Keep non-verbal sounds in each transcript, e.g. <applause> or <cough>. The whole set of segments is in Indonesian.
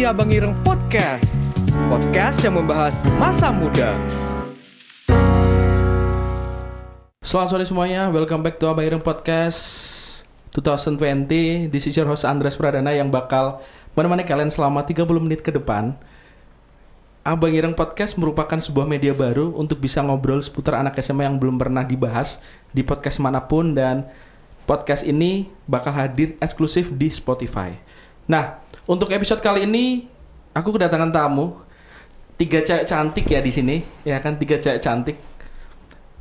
di Abang Ireng Podcast. Podcast yang membahas masa muda. Selamat sore semuanya, welcome back to Abang Ireng Podcast 2020 This is your host Andres Pradana yang bakal menemani kalian selama 30 menit ke depan Abang Ireng Podcast merupakan sebuah media baru untuk bisa ngobrol seputar anak SMA yang belum pernah dibahas di podcast mana pun dan podcast ini bakal hadir eksklusif di Spotify. Nah, untuk episode kali ini aku kedatangan tamu tiga cewek cantik ya di sini, ya kan tiga cewek cantik.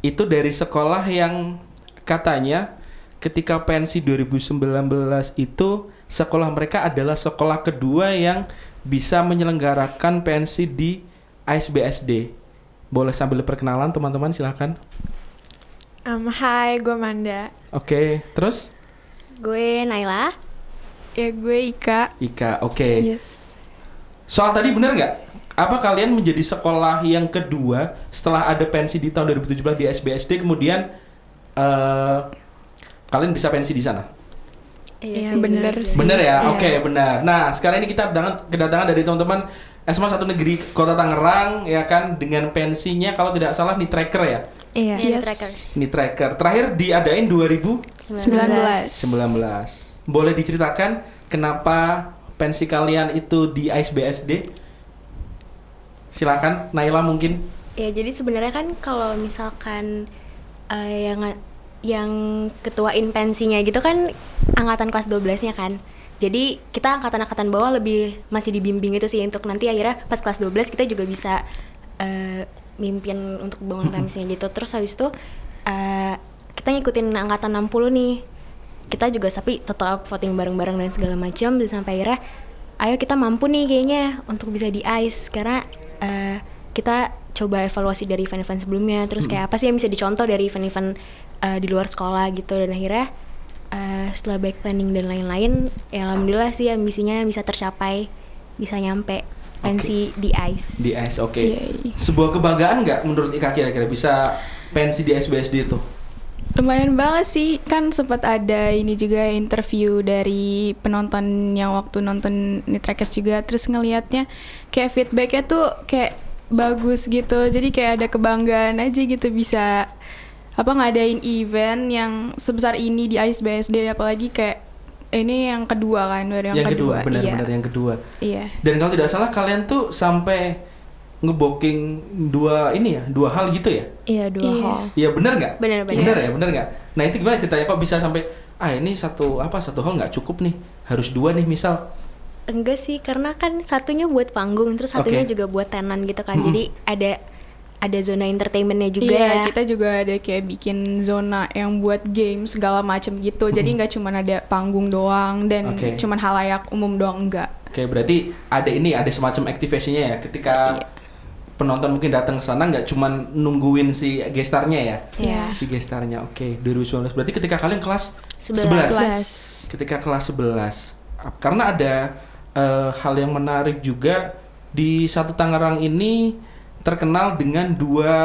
Itu dari sekolah yang katanya ketika pensi 2019 itu sekolah mereka adalah sekolah kedua yang bisa menyelenggarakan pensi di ASBSD. Boleh sambil perkenalan teman-teman silahkan. Um, hai, gue Manda. Oke, terus Gue Naila. Ya gue Ika. Ika, oke. Yes. Soal tadi bener nggak? Apa kalian menjadi sekolah yang kedua setelah ada pensi di tahun 2017 di SBSD kemudian eh kalian bisa pensi di sana? Iya, bener sih. Bener ya? Iya. Oke, benar. Nah, sekarang ini kita kedatangan, kedatangan dari teman-teman SMA satu negeri Kota Tangerang ya kan dengan pensinya kalau tidak salah nih tracker ya. Iya. Iya, Yes. Nih tracker. Terakhir diadain 2019. 19. Boleh diceritakan kenapa pensi kalian itu di ISBSD? Silakan Naila mungkin. Ya, jadi sebenarnya kan kalau misalkan eh, yang yang ketuain pensinya gitu kan angkatan kelas 12-nya kan. Jadi kita angkatan-angkatan bawah lebih masih dibimbing itu sih untuk nanti akhirnya pas kelas 12 kita juga bisa eh, mimpin untuk bangun pensinya gitu. Terus habis itu eh, kita ngikutin angkatan 60 nih. Kita juga tapi tetap voting bareng-bareng dan segala macam. Dan sampai akhirnya ayo kita mampu nih kayaknya untuk bisa di ICE. Karena eh, kita coba evaluasi dari event-event sebelumnya. Terus kayak apa sih yang bisa dicontoh dari event-event eh, di luar sekolah gitu. Dan akhirnya eh, setelah back planning dan lain-lain ya alhamdulillah sih ambisinya bisa tercapai bisa nyampe pensi di ICE. Di IS, oke. Iya. Sebuah kebanggaan nggak menurut Ika kira-kira bisa pensi di SBSD itu? Lumayan banget sih, kan sempat ada ini juga interview dari penonton yang waktu nonton Nitrakes juga, terus ngelihatnya kayak feedbacknya tuh kayak bagus gitu, jadi kayak ada kebanggaan aja gitu bisa apa ngadain event yang sebesar ini di ISBSD apalagi kayak ini yang kedua kan baru yang, yang kedua, iya. benar-benar yang kedua. iya. Dan kalau tidak salah kalian tuh sampai ngebooking dua ini ya, dua hal gitu ya? iya dua Iya. hall Iya bener nggak? Bener-bener. Bener ya, bener nggak? Nah itu gimana ceritanya kok bisa sampai ah ini satu apa satu hal nggak cukup nih, harus dua nih misal. enggak sih karena kan satunya buat panggung terus satunya Oke. juga buat tenan gitu kan Mm-mm. jadi ada ada zona entertainmentnya juga Iya, kita juga ada kayak bikin zona yang buat game segala macem gitu. Jadi nggak cuma ada panggung doang dan Oke. cuman halayak umum doang enggak. Oke berarti ada ini ada semacam aktivasinya ya ketika Iya. Penonton mungkin datang ke sana nggak cuman nungguin si gestarnya ya? Iya. Si gestarnya, oke 2019. Berarti ketika kalian kelas Sebelas. 11. Ketika kelas 11. Karena ada eh, hal yang menarik juga di satu Tangerang ini terkenal dengan dua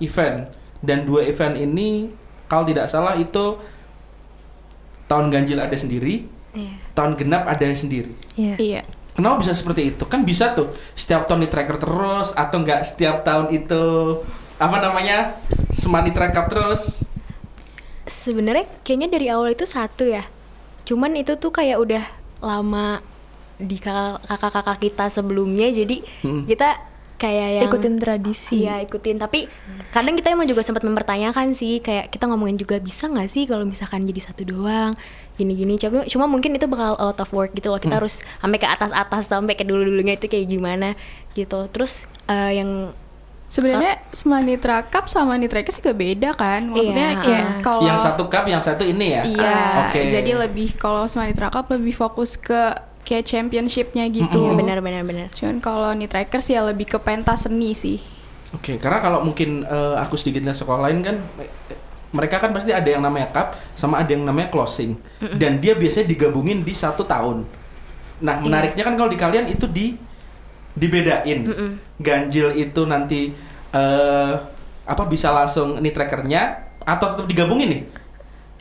event dan dua event ini kalau tidak salah itu tahun ganjil ada sendiri, Iya. tahun genap ada sendiri. Iya. Kenapa bisa seperti itu? Kan bisa tuh setiap tahun di tracker terus atau enggak setiap tahun itu apa namanya semani track up terus. Sebenarnya kayaknya dari awal itu satu ya. Cuman itu tuh kayak udah lama di kakak- kakak-kakak kita sebelumnya jadi Hmm. kita kayak yang ikutin tradisi. Iya ikutin tapi kadang kita emang juga sempat mempertanyakan sih kayak kita ngomongin juga bisa nggak sih kalau misalkan jadi satu doang gini-gini cuma cuma mungkin itu bakal out of work gitu loh kita Hmm. harus sampai ke atas-atas sampai ke dulu-dulunya itu kayak gimana gitu terus eh, yang Sebenarnya sama Nitra Cup sama Nitra Cup juga beda kan? Maksudnya Iya. kayak Ah. kalau Yang satu cup, yang satu ini ya. Iya, Oke. jadi lebih kalau sama Nitra Cup lebih fokus ke kayak championshipnya gitu. Iya, benar-benar benar Cuman kalau Nitrakers ya lebih ke pentas seni sih. Oke, karena kalau mungkin eh, aku sedikit lihat sekolah lain kan mereka kan pasti ada yang namanya cup sama ada yang namanya closing. Dan dia biasanya digabungin di satu tahun. Nah, menariknya kan kalau di kalian itu di dibedain. Ganjil itu nanti eh apa bisa langsung ini trackernya atau tetap digabungin nih?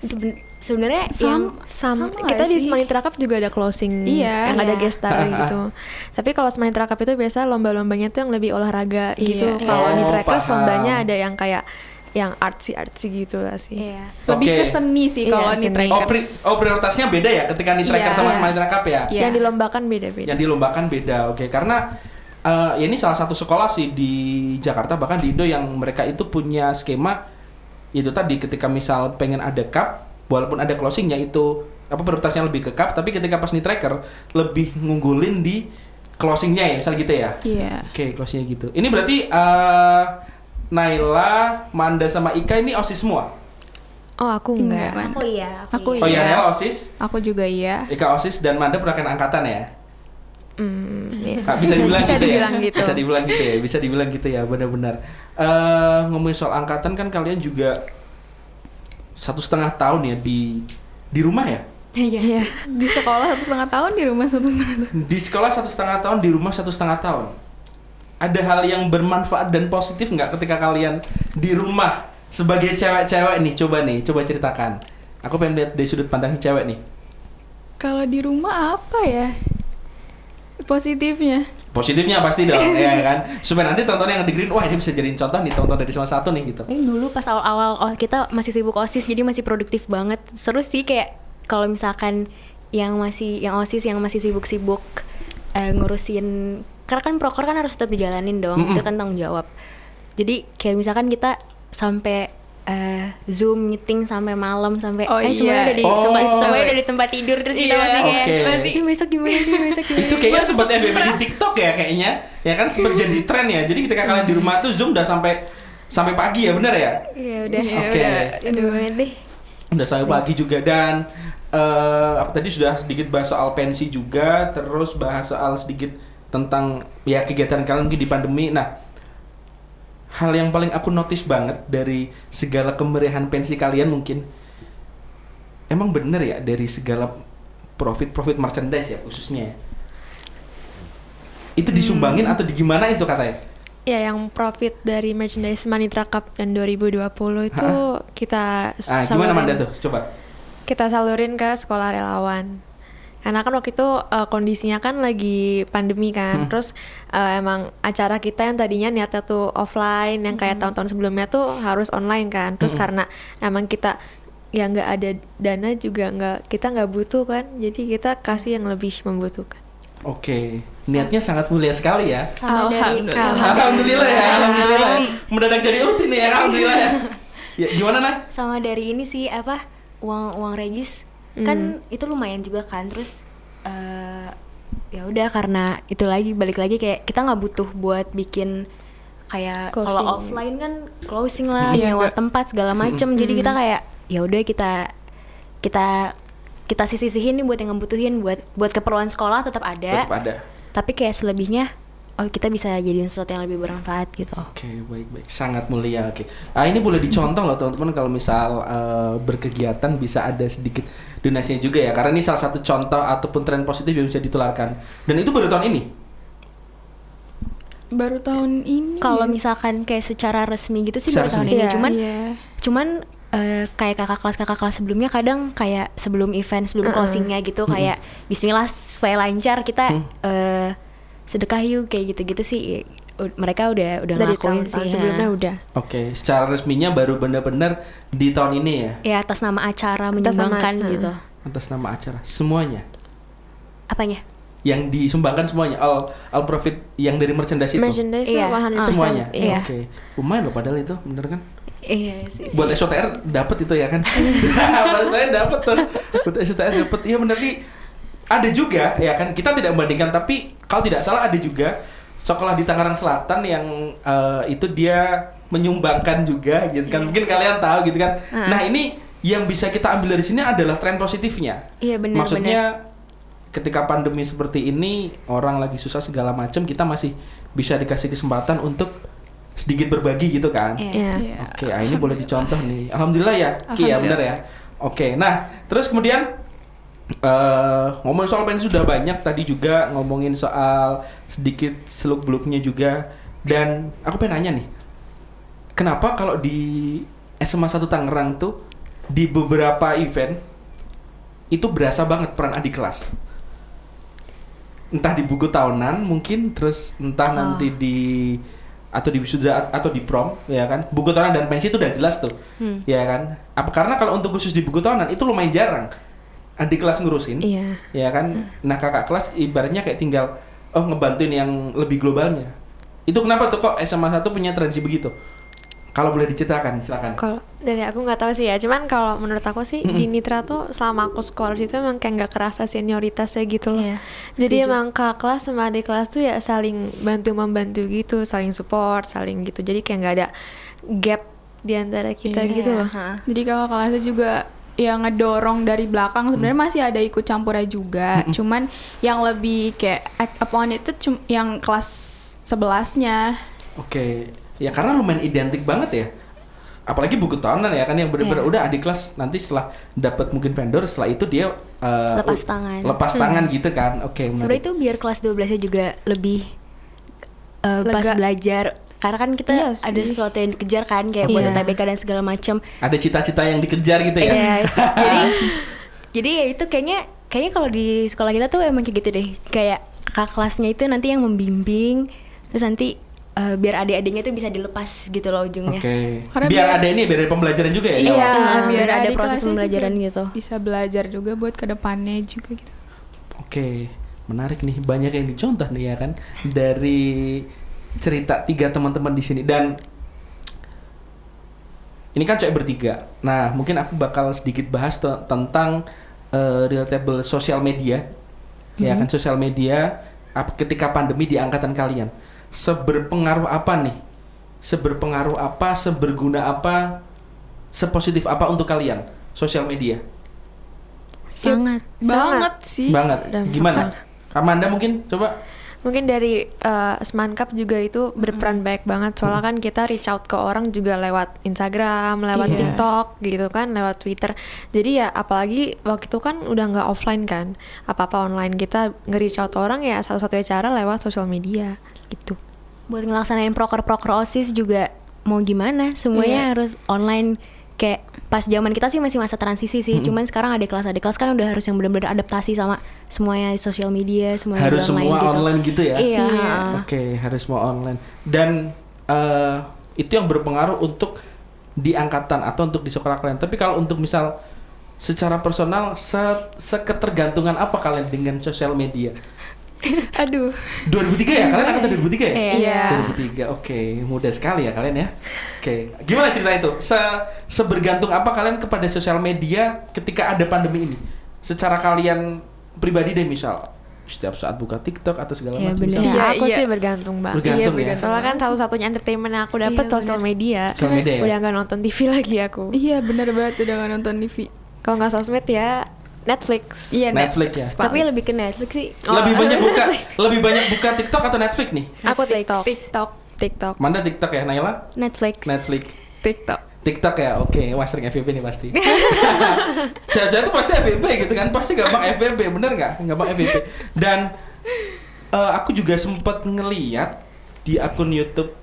Seben- sebenarnya Sam- yang Sam, Sama kita di sih? Semanitra Cup juga ada closing Iya. yang ada Iya. guest star <laughs> gitu. Tapi kalau Semanitra Cup itu biasa lomba-lombanya tuh yang lebih olahraga gitu. Iya. Kalau Oh, Nitrakers paham. lombanya ada yang kayak yang artsy artsy gitu lah sih. Iya. Lebih Oke. ke seni sih Iya, kalau seni. nih Oh, pri- oh prioritasnya beda ya ketika nih tracker Iya. sama Iya. Smile Cup ya? Iya. Yang dilombakan beda-beda. Yang dilombakan beda, oke. Karena eh, ya ini salah satu sekolah sih di Jakarta bahkan di Indo yang mereka itu punya skema itu tadi ketika misal pengen ada cup, walaupun ada closingnya itu apa prioritasnya lebih ke cup, tapi ketika pas nih tracker lebih ngunggulin di closingnya ya, misal gitu ya. Iya. Oke, closingnya gitu. Ini berarti eh Naila, Manda sama Ika ini osis semua. Oh, aku Enggak, enggak. Aku iya. Aku Oh iya, Iya. Naila osis, Aku juga iya. Ika osis dan Manda pernah kena angkatan ya. Hmm, iya. Nah, bisa dibilang Bisa gitu dibilang ya. gitu. Bisa dibilang gitu ya. Bisa dibilang gitu ya, benar-benar. Eh ngomongin soal angkatan kan kalian juga satu setengah tahun ya di di rumah ya. Iya. Di sekolah satu setengah tahun, di rumah satu setengah tahun. Di sekolah satu setengah tahun, di rumah satu setengah tahun. Ada hal yang bermanfaat dan positif nggak ketika kalian di rumah sebagai cewek-cewek nih? Coba nih, coba ceritakan. Aku pengen lihat dari sudut pandang si cewek nih. Kalau di rumah apa ya? Positifnya. Positifnya pasti dong, <laughs> ya kan? Supaya nanti tonton yang dengerin, wah ini bisa jadiin contoh nih, tonton dari salah satu nih gitu. Ini dulu pas awal-awal oh kita masih sibuk OSIS jadi masih produktif banget. Seru sih kayak kalau misalkan yang masih yang OSIS yang masih sibuk-sibuk eh, ngurusin karena kan proker kan harus tetap dijalanin dong. Mm-mm. Itu kan tanggung jawab. Jadi kayak misalkan kita sampai eh, Zoom meeting sampai malam sampai Oh, eh semuanya iya. udah di Oh. semua- semuanya udah di tempat tidur terus kita Iya. masih kayak Oke. masih "Ih, besok gimana nih besok gimana itu nih?" kayaknya sempat FBB di. TikTok ya kayaknya ya kan sempat jadi tren ya jadi ketika kalian di rumah tuh zoom udah sampai sampai pagi ya benar ya Iya udah. Iya, Oke. udah. Aduh banget deh. udah sampai pagi juga dan eh apa tadi sudah sedikit bahas soal pensi juga terus bahas soal sedikit tentang ya kegiatan kalian mungkin di pandemi nah hal yang paling aku notice banget dari segala kemeriahan pensi kalian mungkin emang bener ya dari segala profit profit merchandise ya khususnya ya? itu disumbangin atau di gimana itu katanya? Ya, yang profit dari merchandise Manitra Cup yang 2020 itu kita ah gimana Manda tuh? Coba. Kita salurin ke sekolah relawan. Karena kan waktu itu eh, kondisinya kan lagi pandemi kan. Hmm. Terus eh, emang acara kita yang tadinya niatnya tuh offline yang kayak tahun-tahun sebelumnya tuh harus online kan. Terus Hmm. karena emang kita ya nggak ada dana juga nggak kita nggak butuh kan. Jadi kita kasih yang lebih membutuhkan. Oke, niatnya sangat mulia sekali ya. Sama dari Alhamdulillah. sama- Alhamdulillah ya, alhamdulillah. ya. Mendadak jadi rutin ya, alhamdulillah <laughs> ya. Ya gimana nak? sama dari ini sih apa uang uang regis kan itu lumayan juga kan terus eh ya udah karena itu lagi balik lagi kayak kita nggak butuh buat bikin kayak kalau offline kan closing lah Iya, nyewa tempat segala macem. Jadi kita kayak ya udah kita kita kita sisih-sisihin nih buat yang ngebutuhin buat buat keperluan sekolah tetap ada. Tetap ada. tapi kayak selebihnya oh kita bisa jadiin sesuatu yang lebih bermanfaat gitu Oke, baik-baik. Sangat mulia. Oke. Ah ini boleh dicontoh loh teman-teman kalau misal eh, berkegiatan bisa ada sedikit donasinya juga ya. Karena ini salah satu contoh ataupun tren positif yang bisa ditularkan. Dan itu baru tahun ini. Baru tahun ini. kalau ya? misalkan kayak secara resmi gitu sih Secara baru tahun resmi. ini Iya. cuman Iya. cuman eh, kayak kakak kelas kakak kelas sebelumnya kadang kayak sebelum event sebelum Uh-uh. closingnya gitu kayak Bismillah supaya lancar kita Hmm. eh, sedekah yuk kayak gitu-gitu sih mereka udah udah Dari ngelakuin tahun-tahun sih sebelumnya ya. udah. Oke, secara resminya baru benar-benar di tahun ini ya. ya atas nama acara Atas nama menyumbangkan acara. gitu Atas nama acara semuanya. apanya Yang disumbangkan semuanya all all profit yang dari merchandise itu. Merchandise Iya. 100%. semuanya. Iya. Oke. Lumayan loh padahal itu, bener kan? iya sih buat SOTR dapat itu ya kan <laughs> Baru saya dapat tuh buat SOTR dapat iya bener nih ada juga ya kan kita tidak membandingkan tapi kalau tidak salah ada juga sekolah di Tangerang Selatan yang eh, itu dia menyumbangkan juga gitu kan mungkin kalian tahu gitu kan Ah. nah ini yang bisa kita ambil dari sini adalah tren positifnya iya benar maksudnya ketika pandemi seperti ini orang lagi susah segala macam kita masih bisa dikasih kesempatan untuk sedikit berbagi gitu kan Iya. Iya. Iya. Oke, ah, ini boleh dicontoh nih. Alhamdulillah ya, Ki ya bener ya. Oke, nah terus kemudian eh ngomongin soal pensi sudah banyak tadi juga ngomongin soal sedikit seluk beluknya juga. Dan aku pengen nanya nih, kenapa kalau di SMA 1 Tangerang tuh di beberapa event itu berasa banget peran adik kelas. Entah di buku tahunan mungkin terus entah nanti di atau di wisuda atau di prom ya kan? Buku tahunan dan pensi itu udah jelas tuh Hmm. ya kan? Apa karena kalau untuk khusus di buku tahunan itu lumayan jarang adik kelas ngurusin Iya. ya kan nah kakak kelas ibaratnya kayak tinggal oh ngebantuin yang lebih globalnya itu kenapa tuh kok SMA 1 punya tradisi begitu kalau boleh diceritakan silakan Kalau dari aku nggak tahu sih ya, cuman kalau menurut aku sih di Nitra tuh selama aku sekolah di situ emang kayak nggak kerasa senioritasnya gitu loh. Iya, Jadi setuju. emang kakak kelas sama adik kelas tuh ya saling bantu membantu gitu, saling support, saling gitu. Jadi kayak nggak ada gap di antara kita Iya. gitu loh. Ha. Jadi kakak kelasnya juga yang ngedorong dari belakang. Sebenarnya masih ada ikut campurnya juga. Cuman yang lebih kayak act upon itu cum- yang kelas sebelasnya. oke. Ya karena lumayan identik banget ya. Apalagi buku tahunan ya kan yang bener-bener Iya. udah adik kelas. Nanti setelah dapat mungkin vendor setelah itu dia eh, Lepas tangan. lepas tangan gitu kan. Oke Sebenarnya menarik itu biar kelas 12 nya juga lebih eh, pas belajar karena kan kita Iya ada sesuatu yang dikejar kan kayak buat Iya. UTBK dan segala macam. ada cita-cita yang dikejar gitu ya Iya. jadi <laughs> jadi ya itu kayaknya kayaknya kalau di sekolah kita tuh emang kayak gitu deh. Kayak kakak kelasnya itu nanti yang membimbing terus nanti eh, biar adik-adiknya tuh bisa dilepas gitu loh ujungnya. Oke. Karena Biar biar- ada ini biar ada pembelajaran juga ya. Iya, Ah, biar ada adik proses pembelajaran gitu. Bisa belajar juga buat ke depannya juga gitu. Oke, menarik nih. Banyak yang dicontoh nih ya kan dari cerita tiga teman-teman di sini dan ini kan cewek bertiga. Nah, mungkin aku bakal sedikit bahas te- tentang eh, relatable sosial media. Ya kan sosial media ap- ketika pandemi di angkatan kalian. Seberpengaruh apa nih? Seberpengaruh apa, seberguna apa, sepositif apa untuk kalian sosial media? Sangat. Banget sih. banget. Gimana? Amanda mungkin coba Mungkin dari uh, Semankap juga itu berperan baik banget soalnya kan kita reach out ke orang juga lewat Instagram, lewat Iya. TikTok gitu kan, lewat Twitter. Jadi ya apalagi waktu itu kan udah nggak offline kan, apa-apa online kita nge-reach out orang ya satu-satunya cara lewat sosial media gitu. buat ngelaksanain proker-proker OSIS juga mau gimana semuanya Iya. harus online kayak pas zaman kita sih masih masa transisi sih cuman sekarang ada kelas ada kelas kan udah harus yang benar-benar adaptasi sama semuanya di sosial media semuanya harus online semua gitu. online gitu ya. iya Iya. Oke, harus semua online. Dan eh, itu yang berpengaruh untuk di angkatan atau untuk di sekolah kalian. Tapi kalau untuk misal secara personal, se seketergantungan apa kalian dengan sosial media? <laughs> Aduh. 2003 ya? Kalian angkatan 2003 ya? Iya. 2003, oke, mudah sekali ya kalian ya. Oke, gimana cerita itu? Se sebergantung apa kalian kepada sosial media ketika ada pandemi ini? Secara kalian pribadi deh misal, setiap saat buka TikTok atau segala Iya, macam. bener. Ya, Iya, aku iya. sih bergantung banget. Bergantung ya? bergantung. Soalnya kan satu-satunya entertainment yang aku dapat Iya, sosial media. Sosial media ya? Udah nggak nonton TV lagi aku. Iya bener banget udah gak nonton TV. Kalau nggak sosmed ya Netflix. Iya Netflix ya? tapi lebih ke Netflix sih Lebih banyak buka lebih banyak buka TikTok atau Netflix nih? Aku Netflix. TikTok. TikTok. TikTok. Mana TikTok ya, Naila? Netflix Netflix. TikTok. TikTok ya, oke. Wah sering FVP nih pasti. <laughs> Cewek-cewek itu pasti FVP gitu kan, pasti gampang FVP, bener nggak? Gampang FVP. Dan eh, aku juga sempat ngeliat di akun YouTube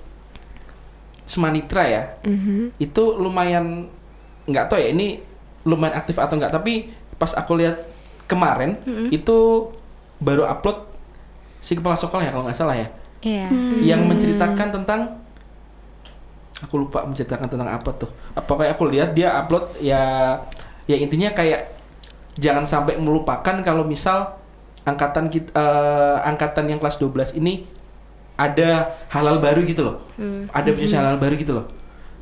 Semanitra ya, Mhm. itu lumayan nggak tahu ya ini lumayan aktif atau nggak, tapi pas aku lihat kemarin itu baru upload si kepala sekolah ya kalau nggak salah ya, iya. Yang menceritakan tentang aku lupa menceritakan tentang apa tuh. Apa kayak aku lihat dia upload ya ya intinya kayak jangan sampai melupakan kalau misal angkatan kita eh, angkatan yang kelas 12 ini ada halal baru gitu loh. Hmm. ada punya halal baru gitu loh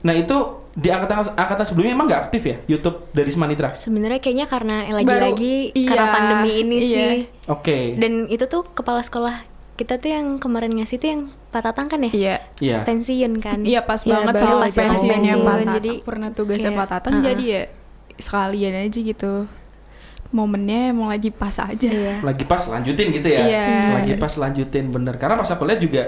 nah itu di angkatan angkatan sebelumnya emang nggak aktif ya YouTube dari Semanitra sebenarnya kayaknya karena lagi-lagi karena iya, pandemi ini iya. sih oke dan itu tuh kepala sekolah kita tuh yang kemarin ngasih tuh yang Pak Tatang kan ya Iya. iya pensiun kan Iya pas Iya, banget sama pas pensiunnya pensiun, Pak Tatang. jadi pernah tugasnya kayak, Pak Tatang uh-uh. jadi ya sekalian aja gitu. Momennya emang lagi pas aja. Iya. lagi pas lanjutin gitu ya Iya. lagi pas lanjutin bener karena pas aku lihat juga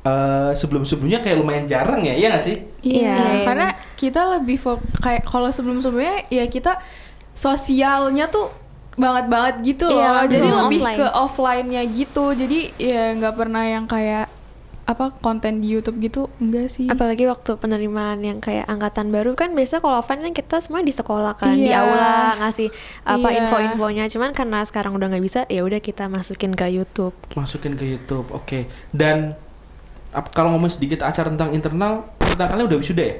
eh sebelum sebelumnya kayak lumayan jarang ya iya nggak sih Iya, Iya, iya, karena kita lebih kayak kalau sebelum-sebelumnya ya kita sosialnya tuh banget banget gitu loh. Iya, langsung jadi lebih offline. ke offline-nya gitu. Jadi ya nggak pernah yang kayak apa konten di YouTube gitu enggak sih. Apalagi waktu penerimaan yang kayak angkatan baru kan biasa kalau offline kan kita semua di sekolah kan, di Iya. aula ngasih apa Iya. info-infonya. Cuman karena sekarang udah nggak bisa, ya udah kita masukin ke YouTube. Masukin ke YouTube. Oke. Dan ap- kalau ngomong sedikit acara tentang internal, tentang kalian udah wisuda ya?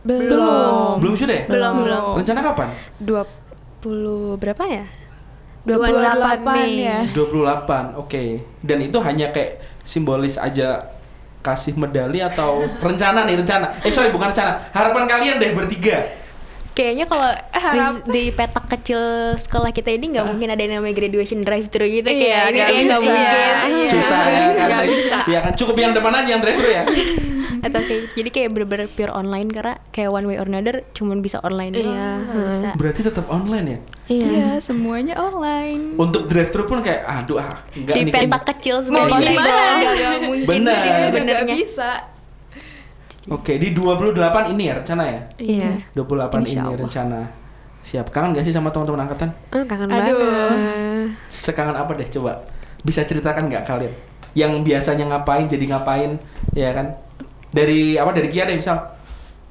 Belum. Belum wisuda ya? Belum, belum. Rencana kapan? 20 berapa ya? 28 Mei. ya. 28. Oke. Dan itu hanya kayak simbolis aja kasih medali atau rencana nih rencana. Eh sorry bukan rencana. Harapan kalian deh bertiga. Kayaknya kalau di, di petak kecil sekolah kita ini nggak mungkin ada yang namanya graduation drive thru gitu Iya, kayak ini nggak kayaknya nggak mungkin. Iya. Susah ya kan. Nggak bisa. Iya kan cukup yang depan aja yang drive ya. <laughs> Atau kayak jadi kayak bener-bener pure online karena kayak one way or another cuman bisa online doang. Iya, bisa. Berarti tetap online ya. Iya. Iya, semuanya online. Untuk drive thru pun kayak aduh ah enggak Di nih petak kecil gimana? Nggak, mungkin Benar. sih Udah sebenarnya. nggak bisa. Oke, di 28 ini ya rencana ya? Iya. 28 Insya ini Allah. rencana. Siap. Kangen gak sih sama teman-teman angkatan? Oh, kangen Aduh. banget. Sekangen apa deh coba? Bisa ceritakan nggak kalian? Yang biasanya ngapain jadi ngapain, ya kan? Dari apa dari Kia deh misal?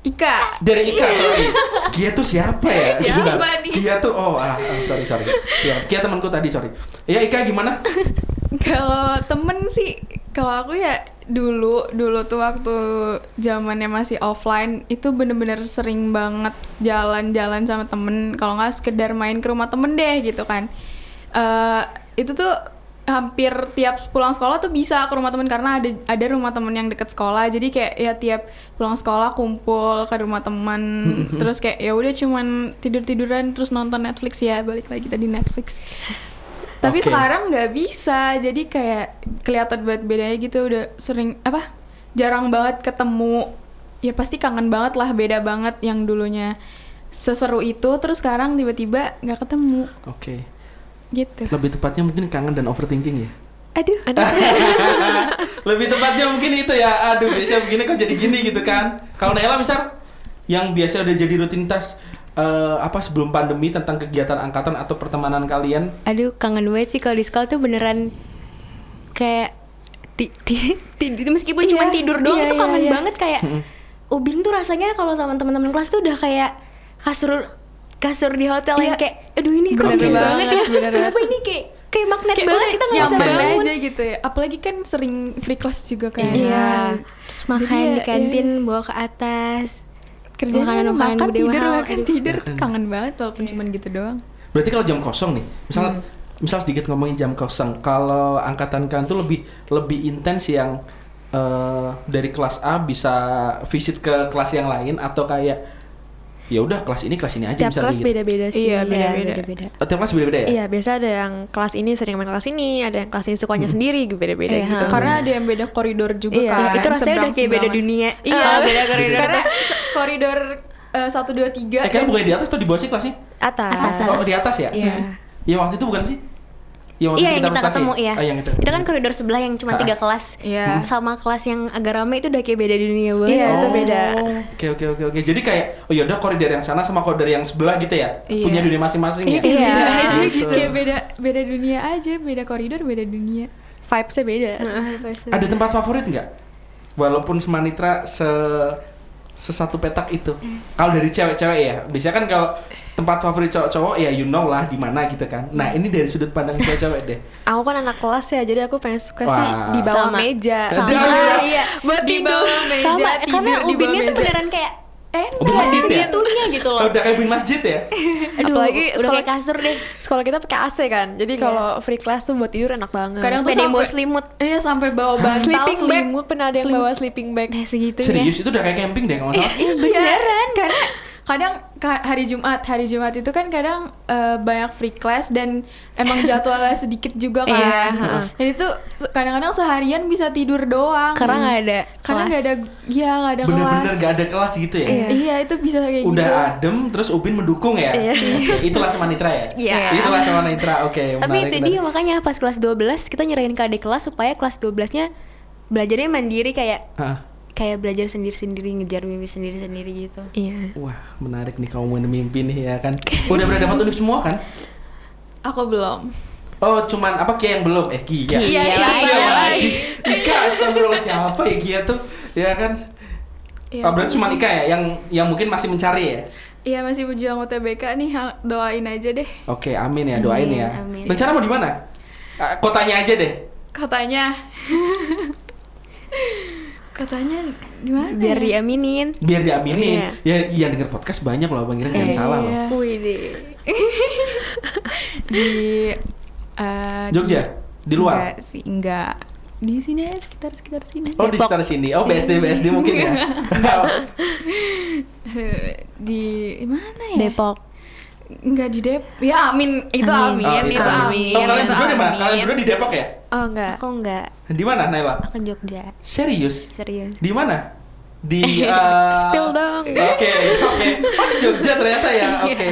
Ika. Dari Ika, sorry. Kia tuh siapa ya? Siapa Bentar. nih? Kia tuh oh ah, ah, sorry sorry. Kia, Kia temanku tadi sorry. Ya Ika gimana? <laughs> Kalau temen sih, kalau aku ya dulu dulu tuh waktu zamannya masih offline itu bener-bener sering banget jalan-jalan sama temen. Kalau nggak sekedar main ke rumah temen deh gitu kan. Eh itu tuh hampir tiap pulang sekolah tuh bisa ke rumah temen karena ada ada rumah temen yang deket sekolah. Jadi kayak ya tiap pulang sekolah kumpul ke rumah teman. <laughs> terus kayak ya udah cuman tidur-tiduran terus nonton Netflix ya balik lagi tadi Netflix. Tapi Oke. sekarang nggak bisa, jadi kayak kelihatan banget bedanya gitu. Udah sering apa? Jarang banget ketemu. Ya pasti kangen banget lah, beda banget yang dulunya seseru itu, terus sekarang tiba-tiba nggak ketemu, Oke. gitu. Lebih tepatnya mungkin kangen dan overthinking ya. Aduh, <laughs> Lebih tepatnya mungkin itu ya. Aduh, biasa begini kok jadi gini gitu kan. Kalau Naila misal yang biasa udah jadi rutinitas eh, apa sebelum pandemi tentang kegiatan angkatan atau pertemanan kalian Aduh kangen banget sih kalau di sekolah tuh beneran kayak ti, ti, ti- meskipun Iya, cuma tidur doang iya, itu iya, kangen iya. banget kayak Ubin tuh rasanya kalau sama teman-teman kelas tuh udah kayak kasur kasur di hotel yang Iya. kayak aduh ini Bener comfy banget, banget ya kenapa banget. ini kayak kayak magnet kayak banget kita nggak bisa nyaman bangun aja gitu ya. Apalagi kan sering free class juga kan. iya terus makan Jadi ya, di kantin iya. bawa ke atas Kerjanya Makanan-makanan makan gede tidur, mahal. makan Aduh. tidur tuh kangen banget walaupun cuman gitu doang. berarti kalau jam kosong nih misal misal sedikit ngomongin jam kosong kalau angkatan kalian tuh lebih lebih intens yang eh, dari kelas A bisa visit ke kelas yang lain atau kayak ya udah kelas ini kelas ini aja Tiap misalnya kelas gitu. beda-beda sih. Iya, beda-beda. beda-beda Oh, tiap kelas beda-beda ya Iya, biasa ada yang kelas ini sering main kelas ini, ada yang kelas ini sukanya sendiri, beda-beda Iya, gitu. Karena ada yang beda koridor juga Iya, kan. itu rasanya udah kayak beda dunia Iya, Kalau beda koridor Karena koridor eh, satu dua tiga. eh kan bukan di atas atau di bawah sih kelasnya atas. Atas, oh di atas ya Iya. ya waktu itu bukan sih Ya, waktu Iya itu yang kita ketemu iya. Ah, yang kita Itu kan koridor sebelah yang cuma Ah. tiga kelas. Iya. Sama kelas yang agak rame itu udah kayak beda dunia banget. Iya, itu Oh, beda. Oke oke oke oke. Jadi kayak oh yaudah koridor yang sana sama koridor yang sebelah gitu ya. Iya. Punya dunia masing-masing ya. Iya. Beda aja Gitu. gitu. Kayak beda beda dunia aja, beda koridor, beda dunia. Vibes-nya beda. Ada tempat favorit nggak? Walaupun semanitra se sesatu petak itu. Kalau dari cewek-cewek ya, biasanya kan kalau tempat favorit cowok-cowok ya you know lah di mana gitu kan. Nah, ini dari sudut pandang cewek-cewek deh. Aku kan anak kelas ya, jadi aku pengen suka sih Wah. di bawah Sama. meja. Sama. Tidur. iya. Buat di tidur. bawah meja, Sama tidur karena ubinnya tuh beneran kayak enak. Ubin masjid ya? segitunya gitu loh. Oh, udah kayak bin masjid ya? <laughs> Aduh, Apalagi udah sekolah- kayak kasur deh. Sekolah kita pakai AC kan, jadi Iya. kalau free class tuh buat tidur enak banget. Kadang tuh bawa sampai- selimut. Iya sampai bawa <laughs> bantal, sleeping bag, selimut, pernah ada yang selimut. bawa sleeping bag. Nah segitunya. Serius itu udah kayak camping deh kalau nggak salah. Iya beneran. Karena kadang ka- hari Jumat, hari Jumat itu kan kadang eh, banyak free class dan emang jadwalnya <laughs> sedikit juga kan. Iya, heeh. Dan itu kadang-kadang seharian bisa tidur doang. Karena nggak ada Karena kelas. nggak ada, iya nggak ada Bener-bener kelas. gak ada kelas gitu ya? Iya. Iya, itu bisa kayak Udah gitu. adem terus Upin mendukung ya. Iya. Oke, itulah semanitra ya. Iya. Itulah semanitra. Oke, Tapi menarik, itu menarik. dia makanya pas kelas 12 kita nyerahin ke adik kelas supaya kelas 12-nya belajarnya mandiri kayak Hah. Kayak belajar sendiri-sendiri ngejar mimpi sendiri-sendiri gitu. Iya. Wah, menarik nih kamu mimpi nih ya kan. Udah pernah dapat univ semua kan? Aku belum. Oh, cuman apa Kia yang belum? Eh, Kia. Iya, Iya siapa lagi. lagi? Ika, astagfirullah siapa ya Kia tuh? Ya kan? Iya. Oh, berarti cuma Ika ya yang yang mungkin masih mencari ya? Iya masih berjuang UTBK nih, doain aja deh. Oke, amin ya, doain Amin, ya. amin. Rencana mau di mana? Ah, Kotanya aja deh. Katanya. <laughs> Katanya di mana? Biar ya? diaminin. Biar diaminin. Iya. Ya, iya denger podcast banyak loh, Bang Iren jangan Iya. salah loh. Wih deh. <laughs> di eh, Jogja? Di luar? Enggak sih, enggak. Di sini aja sekitar sekitar sini. Oh, di sekitar sini. Oh, BSD BSD mungkin ya. <laughs> di mana ya? Depok. Enggak di Dep. Ya amin, itu Amin. amin, Oh, itu amin. Oh, kalian itu berdua di mana? amin. Kalian berdua di Depok ya? Oh enggak. Aku enggak. Di mana, Naila? Aku Jogja. Serius? Serius. Di mana? Di uh, <laughs> Spill dong. Oke, oke. Oh, di Jogja ternyata ya. Oke.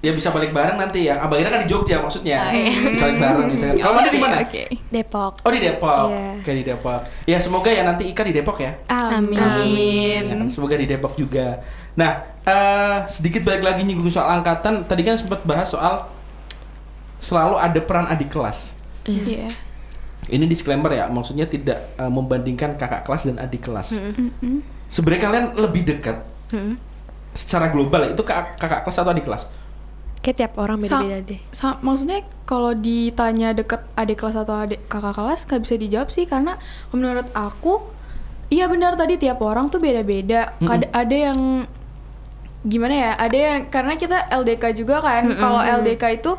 Ya bisa balik bareng nanti ya. Abang Ira kan di Jogja maksudnya. Bisa balik bareng gitu kan. Kalau Manda di Oke, mana? Oke. Depok. Oh di Depok. Iya. Oke di Depok. Ya semoga ya nanti Ika di Depok ya. Amin. Ya, semoga di Depok juga. Nah, eh, sedikit balik lagi nyinggung soal angkatan. Tadi kan sempat bahas soal selalu ada peran adik kelas. Iya. Ini disclaimer ya, maksudnya tidak eh, membandingkan kakak kelas dan adik kelas. Mm-mm. Sebenarnya kalian lebih dekat Hmm. secara global ya, itu kak- kakak kelas atau adik kelas? Kayak tiap orang beda-beda deh. sa- maksudnya kalau ditanya deket adik kelas atau adik kakak kelas nggak bisa dijawab sih karena menurut aku iya benar tadi tiap orang tuh beda-beda. Ada ada yang gimana ya? Ada yang karena kita LDK juga kan. Kalau LDK itu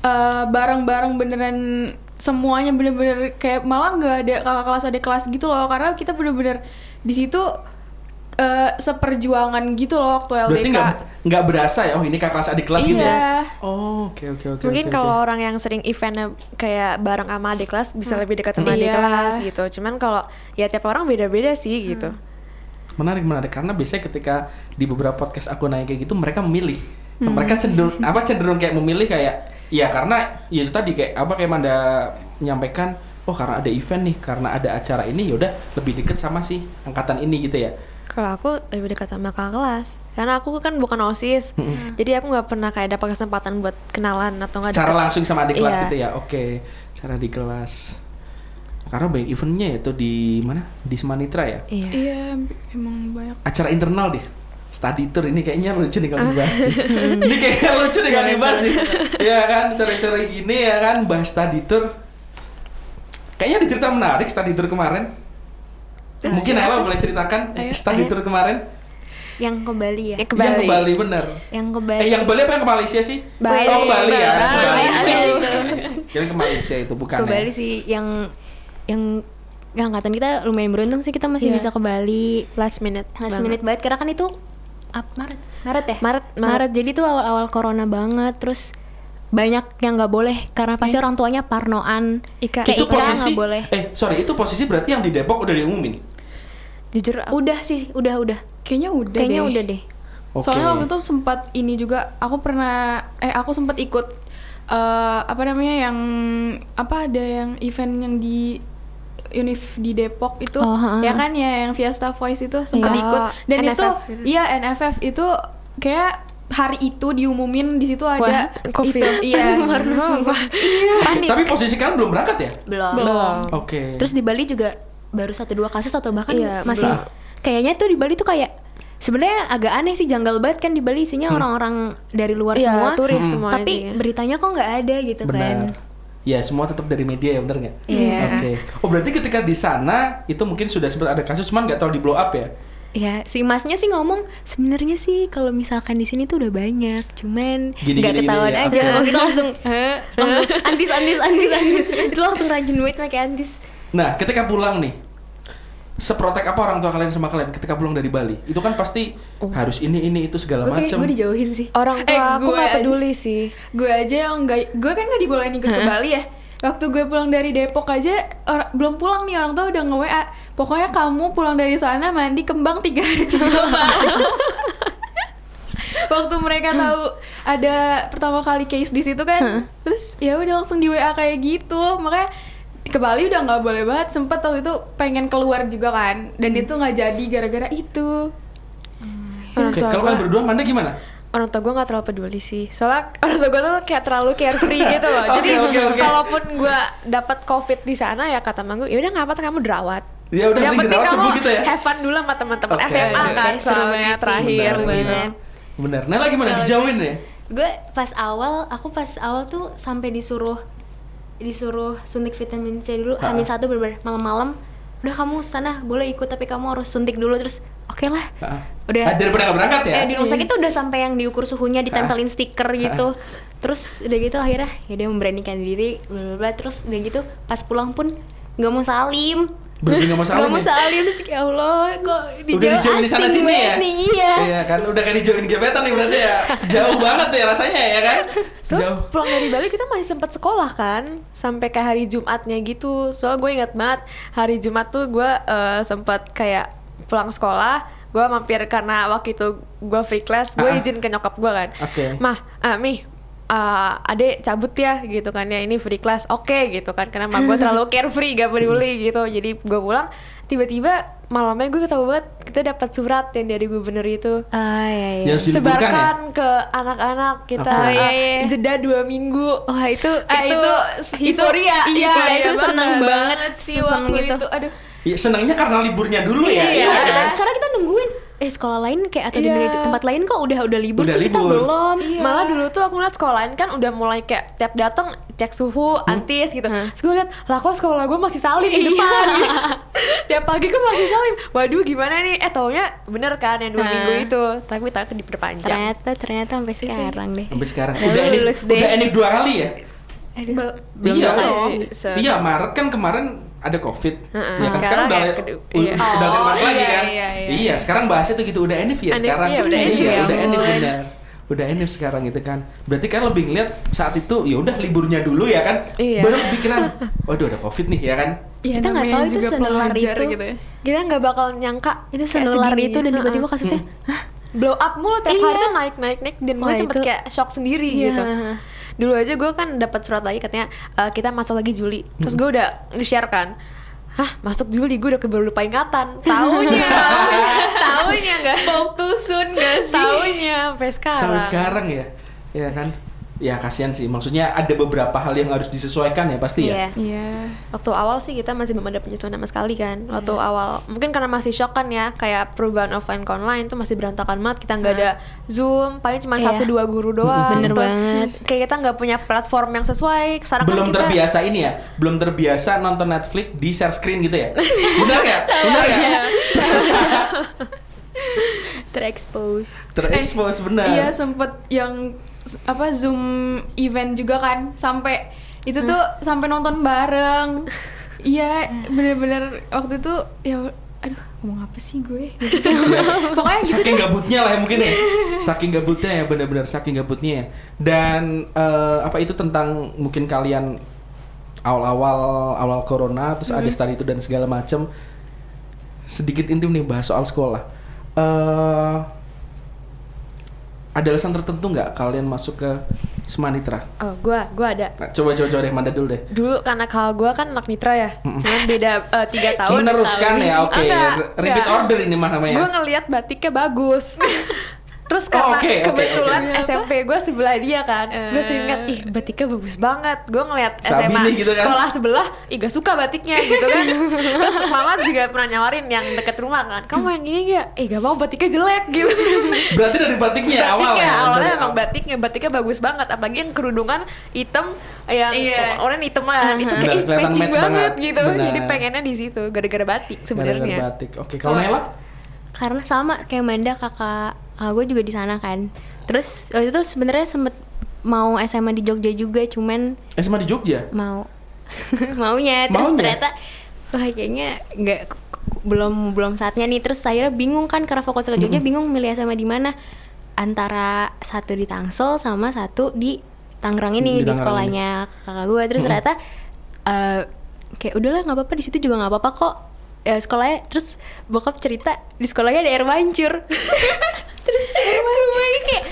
eh, bareng-bareng beneran semuanya bener-bener kayak malah nggak ada kakak kelas adik kelas gitu loh karena kita bener-bener di situ eh, seperjuangan gitu loh waktu LDK. Berarti nggak nggak berasa ya, oh ini kakak kelas adik kelas gitu ya? Iya. Oh, oke oke oke. Mungkin oke, kalau oke. orang yang sering eventnya kayak bareng sama adik kelas bisa lebih dekat sama adik Iya. kelas gitu. Cuman kalau ya tiap orang beda-beda sih gitu. Menarik menarik. Karena biasanya ketika di beberapa podcast aku nanya kayak gitu mereka memilih. Mereka cenderung apa cenderung kayak memilih kayak ya karena ya itu tadi kayak apa kayak Manda menyampaikan oh karena ada event nih karena ada acara ini yaudah lebih deket sama si angkatan ini gitu ya. Kalau aku lebih dekat sama kakak kelas. Karena aku kan bukan OSIS. Jadi aku nggak pernah kayak dapat kesempatan buat kenalan atau nggak secara deket- langsung sama adik kelas Iya. gitu ya? Oke. Cara di kelas karena banyak eventnya itu di mana di Semanitra ya Iya. Iya, emang banyak. acara internal deh study tour ini kayaknya lucu nih kalau dibahas nih. <laughs> ini kayaknya lucu nih kalau dibahas nih ya kan sore-sore gini ya kan bahas study tour kayaknya ada cerita menarik study tour kemarin mungkin Ella boleh ceritakan Ayo, study ayo. tour kemarin Yang ke Bali ya? Yang ke yang ke Bali. Bali bener Yang ke Bali. eh yang ke Bali apa yang ke Malaysia sih Bali. oh ke Bali ya Bali. ke Bali Bali. Kira ke Malaysia itu bukan ke ya Bali sih yang yang yang angkatan kita lumayan beruntung sih kita masih Iya. bisa ke Bali Last minute. last banget. minute banget karena kan itu ap, Maret Maret ya Maret, Maret, Maret. jadi tuh awal-awal corona banget terus banyak yang nggak boleh karena pasti orang tuanya parnoan Ika. kayak itu Ika posisi nggak boleh eh sorry itu posisi berarti yang di Depok udah diumumin Jujur udah sih udah udah Kayaknya udah kayaknya deh. udah deh Oke. Soalnya waktu itu sempat ini juga aku pernah eh aku sempat ikut eh apa namanya yang apa ada yang event yang di Unif di Depok itu Oh, ha-ha. ya kan ya yang Fiesta Voice itu sempat Iya. ikut dan NFF itu gitu. iya NFF itu kayak hari itu diumumin di situ ada Covid. itu iya <laughs> sumpah. Panik. tapi posisi kalian belum berangkat ya belum belum oke terus di Bali juga baru satu dua kasus atau bahkan Iya, masih belum. kayaknya tuh di Bali tuh kayak sebenarnya agak aneh sih janggal banget kan di Bali isinya orang-orang dari luar Iya, semua turis Hmm. semua tapi intinya. beritanya kok nggak ada gitu kan Benar. Ya semua tetap dari media ya bener nggak? Iya. Oke. Oh berarti ketika di sana itu mungkin sudah sempat ada kasus cuman nggak terlalu di blow up ya? Ya, si masnya sih ngomong sebenarnya sih kalau misalkan di sini tuh udah banyak, cuman nggak ketahuan gini ya, aja. oke. Kalau kita langsung, langsung antis antis antis antis, itu langsung rajin duit pakai antis. Nah ketika pulang nih, seprotek apa orang tua kalian sama kalian ketika pulang dari Bali? Itu kan pasti harus ini ini itu segala macam. gue dijauhin sih. Orang tua Eh, aku gue nggak aja. peduli sih. gue aja yang nggak gue kan nggak dibolehin ikut ke Bali ya waktu gue pulang dari Depok aja or- belum pulang nih orang tua udah nge WA pokoknya kamu pulang dari sana mandi kembang tiga hari <laughs> tiga waktu mereka tahu ada pertama kali case di situ kan terus ya udah langsung di WA kayak gitu makanya ke Bali udah nggak boleh banget sempet waktu itu pengen keluar juga kan dan itu nggak jadi gara-gara itu Oke, tua kalau kalian berdua Manda gimana? orang tua gue nggak terlalu peduli sih soalnya orang tua gue tuh kayak terlalu carefree <laughs> gitu loh jadi Oke, oke, oke. kalaupun gue dapat covid di sana ya kata manggu ya udah nggak apa-apa kamu dirawat Ya udah, yang penting dirawat kamu sembuh gitu ya? have fun dulu sama teman-teman Oke, SMA oke. kan soalnya terakhir gitu. banget. Bener. Nah, lagi mana dijauhin ya? gue pas awal aku pas awal tuh sampai disuruh disuruh suntik vitamin C dulu Ha. hamil satu bener malam-malam udah kamu sana boleh ikut tapi kamu harus suntik dulu terus oke lah. Heeh. udah. Ah, daripada nggak berangkat ya? Eh, di rumah sakit tuh udah sampai yang diukur suhunya ditempelin stiker gitu. Terus udah gitu akhirnya ya dia memberanikan diri bla bla bla terus udah gitu pas pulang pun nggak mau salim Nggak mau salim nggak mau ya? terus kayak Allah kok di Udah dijauhin di sana sini ya? nih iya Iya kan, udah kayak dijauhin gebetan nih berarti ya Jauh banget ya rasanya ya kan? So Jauh pulang dari Bali kita masih sempat sekolah kan sampai ke hari Jumatnya gitu. Soalnya gue ingat banget hari Jumat tuh gue eh, sempat kayak pulang sekolah. Gue mampir karena waktu itu gue free class, gue Ah. izin ke nyokap gue kan. Oke. Mah, ah, mi, ah, adek cabut ya gitu kan ya ini free class, oke gitu kan. Karena mah gue terlalu <laughs> carefree, gak peduli gitu. Jadi gue pulang, tiba-tiba malamnya gue tahu banget kita dapat surat yang dari gubernur itu ah iya iya Ya, diliburkan ya? sebarkan ke anak-anak kita Oke. uh, Iya, iya, iya. jeda dua minggu Wah itu Ah, itu, euforia, iya, Iya, itu iya seneng banget, sih seseneng waktu itu. itu aduh Ya, senangnya karena liburnya dulu ya? Iya. kan? karena kita nungguin eh sekolah lain kayak atau di Iya. negeri- tempat lain kok udah udah libur Udah sih kita libur. belum. Malah dulu tuh aku ngeliat sekolah lain kan udah mulai kayak tiap datang cek suhu antis gitu. Hmm. terus gue liat lah kok sekolah gue masih salim di Iya. depan? <laughs> Tiap pagi kok masih salim. Waduh gimana nih? Eh taunya bener kan yang dua Hmm. minggu itu. Tapi tak diperpanjang. Ternyata ternyata sampai sekarang deh. Sampai sekarang. Ya, udah lulus deh. udah enif dua kali ya? Iya, belum se- iya Maret kan kemarin ada covid, Heeh. ya kan sekarang, Sekarang udah iya. udah Oh, agak Maret lagi iya, kan? iya, iya. sekarang bahasnya tuh gitu udah enif ya sekarang. iya, udah enif iya, ya udah enif benar. Udah enif sekarang gitu kan. Berarti kan lebih ngeliat saat itu ya udah liburnya dulu ya kan. Iya. Baru kepikiran, waduh ada covid nih ya kan. Ya, Kita nggak tahu itu juga senular pelajar itu. gitu ya. kita nggak bakal nyangka itu senular itu dan tiba-tiba kasusnya Hmm. blow up mulu tiap hari Iya. tuh naik naik naik dan gue sempet kayak shock sendiri Iya. gitu dulu aja gue kan dapat surat lagi katanya "Eh, kita masuk lagi Juli Hmm. terus gue udah nge-share kan Hah, masuk Juli gue udah keburu lupa ingatan. Taunya, <laughs> taunya nggak. Spoke too soon gak sih? Taunya sampai sekarang. Sampai sekarang ya. Ya kan? Ya kasihan sih. Maksudnya ada beberapa hal yang harus disesuaikan ya pasti ya. Iya. Iya. Waktu awal sih kita masih belum ada penyesuaian sama sekali kan. Waktu Iya. awal mungkin karena masih shock kan ya, kayak perubahan offline ke online tuh masih berantakan banget. Kita nggak ada Zoom, paling cuma Iya. satu dua guru doang. Bener Terus banget. Kayak kita nggak punya platform yang sesuai. Sekarang belum kan kita terbiasa ini ya, belum terbiasa nonton Netflix di share screen gitu ya. <laughs> Benar ya? <laughs> Benar ya? terekspos Terekspos benar. Iya sempet yang apa zoom event juga kan sampai itu tuh sampai nonton bareng. <laughs> Iya bener-bener waktu itu ya aduh ngomong apa sih gue <laughs> pokoknya gitu saking deh gabutnya lah ya mungkin ya. <laughs> Saking gabutnya ya benar-benar saking gabutnya ya. Dan eh, apa itu tentang mungkin kalian awal-awal awal corona terus ada start itu dan segala macam. Sedikit intim nih bahas soal sekolah. eh ada alasan tertentu nggak kalian masuk ke Semanitra? Oh, gua, gua ada. Nah, coba coba coba deh Manda dulu deh. Dulu karena kalau gua kan anak mitra ya, cuman beda eh, tiga <laughs> tahun. Meneruskan ya, oke. Re- Repeat enggak. order ini mah namanya. Gue ngelihat batiknya bagus. <laughs> Terus Oh, karena oke, oke, kebetulan oke. SMP gue sebelah dia kan, gue sering liat, ih batiknya bagus banget. Gue ngeliat SMA gitu kan. sekolah sebelah, ih gak suka batiknya gitu kan. <laughs> Terus mama juga pernah nyawarin yang deket rumah kan, kamu yang ini gak? Ih gak mau batiknya jelek gitu. <laughs> Berarti dari batiknya ya, awal Batiknya, ya. awalnya emang awal. batiknya, batiknya bagus banget. Apalagi yang kerudungan hitam, yang Iya. orang hitam kan, itu kayak Benar, ih, kelihatan matching match banget, banget. gitu. Benar. Jadi pengennya di situ, gara-gara batik Gara-gara sebenarnya. batik. Oke, kalau Nela? karena sama kayak Manda kakak gue juga di sana kan. Terus waktu itu sebenarnya sempet mau SMA di Jogja juga cuman sama di Jogja. mau. <laughs> Maunya terus Maunya? ternyata wah kayaknya nggak belum belum saatnya nih. Terus akhirnya bingung kan karena fokus ke Jogja bingung milih SMA di mana. Antara satu di Tangsel sama satu di Tangerang Di ini di, Tangerang sekolahnya kakak gue terus ternyata eh, kayak udahlah nggak apa-apa di situ juga nggak apa-apa kok ya sekolahnya terus bokap cerita di sekolahnya ada air mancur <laughs> terus gue kayak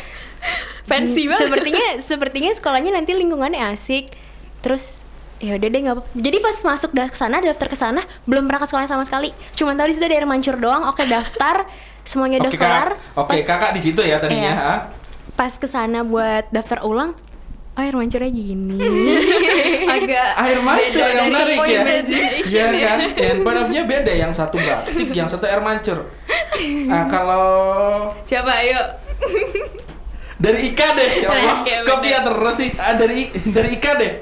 Fancy banget. Sepertinya sepertinya sekolahnya nanti lingkungannya asik. Terus ya udah deh nggak apa. Jadi pas masuk dah ke sana daftar ke sana belum pernah ke sekolah sama sekali. Cuman tahu di situ ada air mancur doang. Oke daftar semuanya kelar. Kak. Oke, Pas- Kakak di situ ya tadinya, Iya. ha? pas ke sana buat daftar ulang oh air mancurnya gini <laughs> agak air mancur beda yang menarik ya. Iya ya. kan? Dan point of view-nya beda yang satu batik, yang satu air mancur. Nah, kalau Siapa ayo? dari Ika deh, ya Allah, kok dia terus sih? Ah, dari dari Ika deh.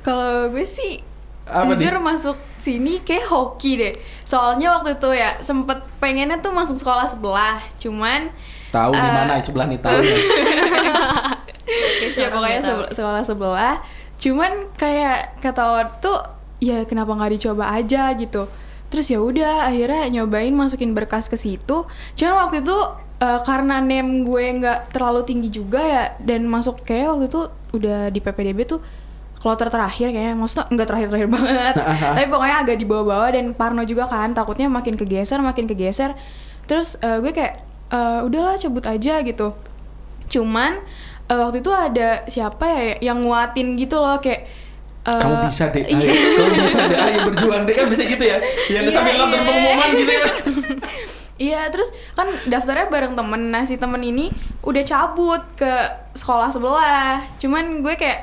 Kalau gue sih Apa jujur nih? masuk sini kayak hoki deh. Soalnya waktu itu ya sempet pengennya tuh masuk sekolah sebelah, cuman Tahu di Eh, mana sebelah nih tahu. ya. <laughs> ya pokoknya sekolah sebelah. Cuman kayak kata orang tuh ya kenapa nggak dicoba aja gitu. Terus ya udah akhirnya nyobain masukin berkas ke situ. Cuman waktu itu eh, karena name gue nggak terlalu tinggi juga ya dan masuk kayak waktu itu udah di PPDB tuh kloter terakhir kayaknya maksudnya nggak terakhir-terakhir banget <laughs> tapi pokoknya agak di bawah-bawah dan Parno juga kan takutnya makin kegeser makin kegeser terus eh, gue kayak eh, udahlah cabut aja gitu cuman eh, waktu itu ada siapa ya yang nguatin gitu loh kayak eh, Kamu bisa deh, ayo. iya. Kamu bisa deh, ayo berjuang deh kan bisa gitu ya. Yang Iya, sambil nonton iya. pengumuman gitu ya. <laughs> Iya, terus kan daftarnya bareng temen. Nah, si temen ini udah cabut ke sekolah sebelah. Cuman gue kayak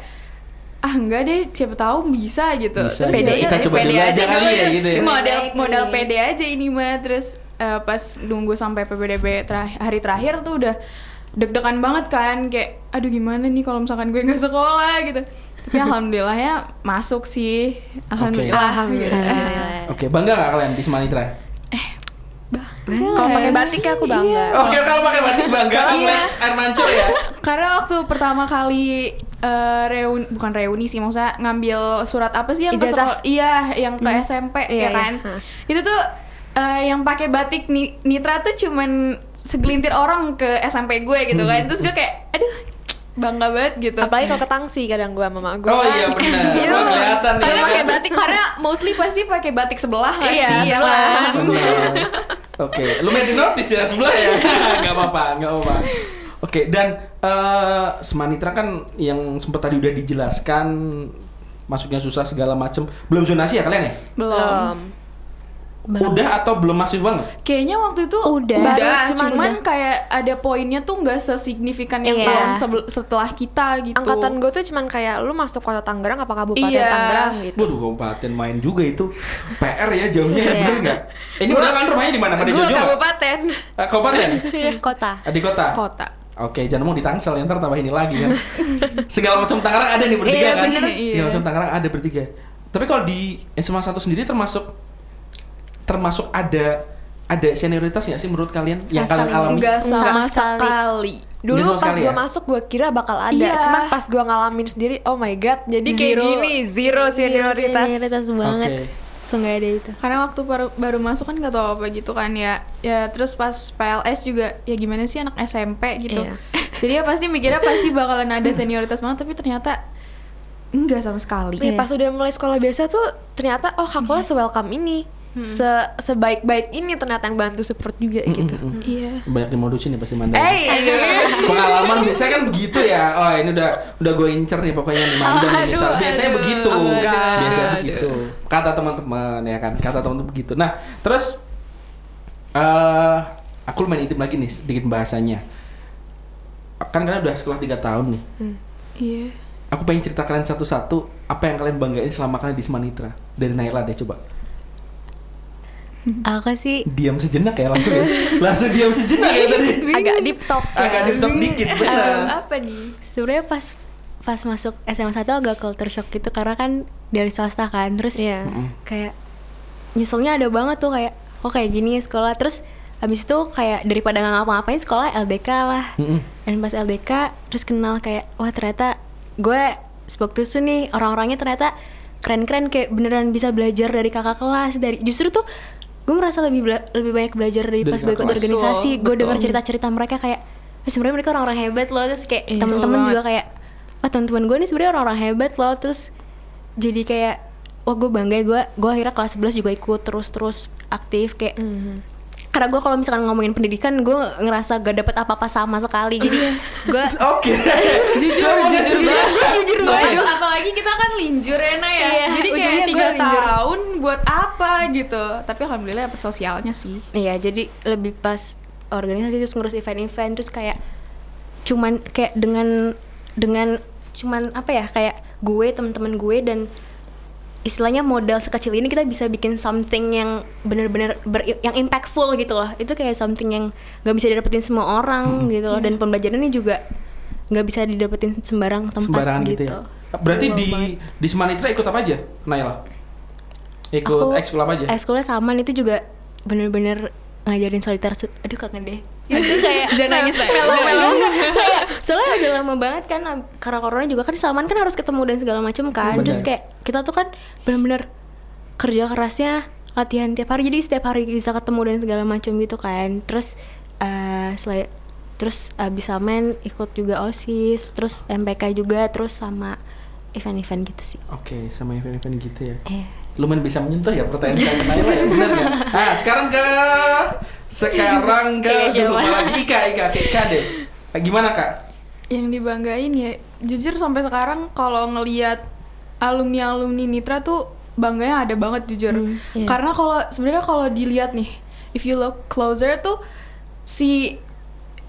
ah enggak deh, siapa tahu bisa gitu. Bisa. Terus Pede, ya kita coba pede dulu aja kali ya, gitu ya. Cuma modal Baik modal nih. pede aja ini mah. Terus eh, pas nunggu sampai PPDB terakhir, hari terakhir tuh udah deg-degan banget kan kayak aduh gimana nih kalau misalkan gue nggak sekolah gitu. Tapi alhamdulillah ya masuk sih. Alhamdulillah. Alhamdulillah. Oke, bangga nggak kalian di Semanitra? Kalau pakai batik aku bangga. Oke, kalau pakai batik bangga Iya. air mancur ya. Karena waktu pertama kali eh, reuni bukan reuni sih maksudnya ngambil surat apa sih yang ke sekolah iya yang ke SMP Iya, ya iya. kan Hah. itu tuh eh, yang pakai batik ni- nitra tuh cuman segelintir orang ke SMP gue gitu kan terus gue kayak aduh bangga banget gitu Apalagi kalau ke Tangsi kadang gua sama gua. Oh iya benar. <laughs> Iya, Wah, kelihatan nih. karena ya pakai kan? batik karena mostly pasti pakai batik sebelah nggak Iya, sih ya sebelah. kan. Oke, lu main di notice ya sebelah ya. <laughs> Gak apa-apa, gak apa-apa. Oke, dan eh Semanitra kan yang sempat tadi udah dijelaskan masuknya susah segala macem. Belum zonasi ya kalian ya? belum Udah atau belum masuk banget? Kayaknya waktu itu Udah. udah, Udah, cuman, cuman kayak ada poinnya tuh nggak sesignifikan yang Iya. tahun setelah kita gitu. Angkatan gue tuh cuman kayak lu masuk kota Tangerang apa kabupaten Iya. Tangerang gitu. Waduh, kabupaten main juga itu. PR ya jauhnya, Iya. bener nggak? Eh, Ini udah kan rumahnya di mana? Pada Jojo kabupaten. Eh, kabupaten? <laughs> kota Ah, Di kota? kota. Oke, jangan mau di Tangsel, ya, ntar tambah ini lagi kan. Segala macam Tangerang ada nih bertiga Iya, kan? bener, iya. Segala macam Tangerang ada bertiga. Tapi kalau di SMA 1 sendiri termasuk termasuk ada ada senioritas nggak sih menurut kalian yang kalian alami? Enggak sama, Sama sekali. Dulu sama pas gue ya? masuk gue kira bakal ada, Iya. cuman pas gue ngalamin sendiri, oh my god, jadi kayak Zero. gini, zero senioritas. senioritas banget Oke. so nggak ada itu Karena waktu baru, baru masuk kan nggak tahu apa gitu kan ya. Ya terus pas PLS juga ya gimana sih anak SMP gitu. Iya. <laughs> Jadi ya pasti mikirnya pasti bakalan ada senioritas banget tapi ternyata enggak sama sekali. Ya, pas udah mulai sekolah biasa tuh ternyata oh kak kelas welcome ini, se sebaik-baik ini ternyata yang bantu support juga gitu. Iya. Banyak dimodusin nih pasti Manda. Eh, aduh. Pengalaman biasanya kan begitu ya. Oh, ini udah udah gue incer nih pokoknya nih Manda nih Aduh, misal. Biasanya aduh. begitu. Enggak. Biasanya Aduh. begitu. Kata teman-teman ya kan. Kata teman-teman begitu. Nah, terus eh aku lumayan intim lagi nih sedikit bahasanya. Kan kalian udah sekolah 3 tahun nih. Iya. Aku pengen cerita kalian satu-satu apa yang kalian banggain selama kalian di Semanitra. Dari Naila deh coba. Aku sih Diam sejenak ya langsung ya. langsung diam sejenak ya tadi. <laughs> Agak deep talk. ya. Agak di top dikit benar. apa nih? sebenarnya pas pas masuk SMA 1 agak culture shock gitu karena kan dari swasta kan terus Iya. kayak nyusulnya ada banget tuh kayak kok kayak gini ya sekolah terus habis itu kayak daripada nggak ngapa-ngapain sekolah LDK lah Mm-mm. dan pas LDK terus kenal kayak wah ternyata gue waktu itu nih orang-orangnya ternyata keren-keren kayak beneran bisa belajar dari kakak kelas dari justru tuh gue merasa lebih bela- lebih banyak belajar dari, Dari pas gue ikut organisasi. Gue dengar betul. cerita-cerita mereka kayak "Eh, sebenarnya mereka orang-orang hebat loh. Terus kayak Iya, teman-teman juga kayak wah teman-teman gue nih sebenarnya orang-orang hebat loh. Terus jadi kayak wah gue bangga gue gue akhirnya kelas 11 juga ikut terus-terus aktif. Kayak Mhm. Karena gue kalau misalkan ngomongin pendidikan gue ngerasa gak dapet apa-apa sama sekali. Jadi gue <laughs> Oke. jujur jujur jujur. banget Jujur Apalagi- banget. apalagi kita kan linjur ya ya. Iya, jadi ujungnya kayak tiga tahun buat apa gitu. Tapi alhamdulillah dapet sosialnya sih. Iya, jadi lebih pas organisasi terus ngurus event-event terus kayak cuman kayak dengan dengan cuman apa ya kayak gue teman-teman gue dan istilahnya modal sekecil ini kita bisa bikin something yang bener-bener ber- yang impactful gitu loh itu kayak something yang nggak bisa didapetin semua orang gitu loh dan pembelajarannya juga nggak bisa didapetin sembarang tempat Sembarangan gitu, gitu, ya. Berarti Wow di banget. di Semanitra ikut apa aja, Naila? Ikut ekskul apa aja? Ekskulnya saman itu juga bener-bener ngajarin soliter su- aduh kangen deh. Itu kayak <laughs> Jangan nangis, melo melo nangis. enggak kayak soalnya udah lama banget kan karena corona juga kan saman kan harus ketemu dan segala macam kan. Bener. terus kayak kita tuh kan bener-bener kerja kerasnya latihan tiap hari. Jadi setiap hari bisa ketemu dan segala macam gitu kan. Terus eh selain terus abis samen ikut juga osis terus MPK juga terus sama event-event gitu sih. Oke, sama event-event gitu ya. eh Lumayan bisa menyentuh ya pertanyaan saya ke Naila ya, benar nggak? Nah, sekarang ke sekarang <laughs> ke Iya, coba. lagi Ika, Ika, ke Ika deh. Ah, Gimana kak? yang dibanggain ya jujur sampai sekarang kalau ngelihat alumni alumni Nitra tuh bangganya ada banget jujur Hmm, iya. karena kalau sebenarnya kalau dilihat nih if you look closer tuh si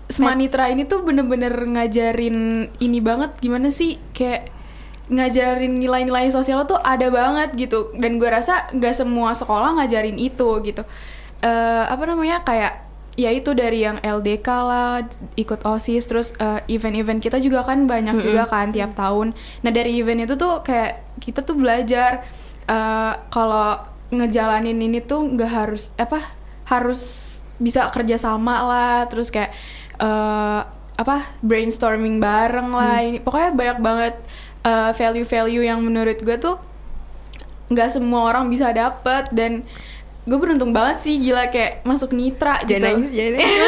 Semanitra ini tuh bener-bener ngajarin ini banget gimana sih kayak ngajarin nilai-nilai sosial tuh ada banget gitu. Dan gue rasa nggak semua sekolah ngajarin itu gitu. Eh, apa namanya kayak ya itu dari yang LDK lah ikut osis terus eh, event-event kita juga kan banyak juga kan tiap tahun. Nah dari event itu tuh kayak kita tuh belajar eh, kalau ngejalanin ini tuh nggak harus apa harus bisa kerja sama lah terus kayak eh, apa brainstorming bareng lah ini pokoknya banyak banget eh, value-value yang menurut gue tuh nggak semua orang bisa dapet. Dan gue beruntung banget sih gila kayak masuk nitra gitu. Jangan nangis jangan nangis.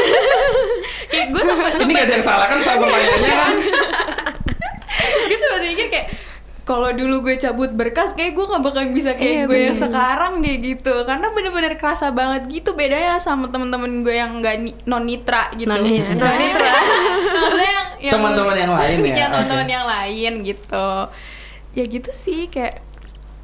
<laughs> kayak gue sempat Ini gak ada yang salah kan sama pertanyaannya kan? <laughs> gue sempat mikir kayak kalau dulu gue cabut berkas kayak gue nggak bakal bisa kayak Iya, gue yang sekarang deh gitu. Karena bener-bener kerasa banget gitu bedanya sama temen-temen gue yang nggak ni- non nitra gitu. Non nitra <laughs> maksudnya yang, yang Teman-teman yang lain <laughs> ya? Iya, teman-teman Oke. yang lain gitu ya gitu sih kayak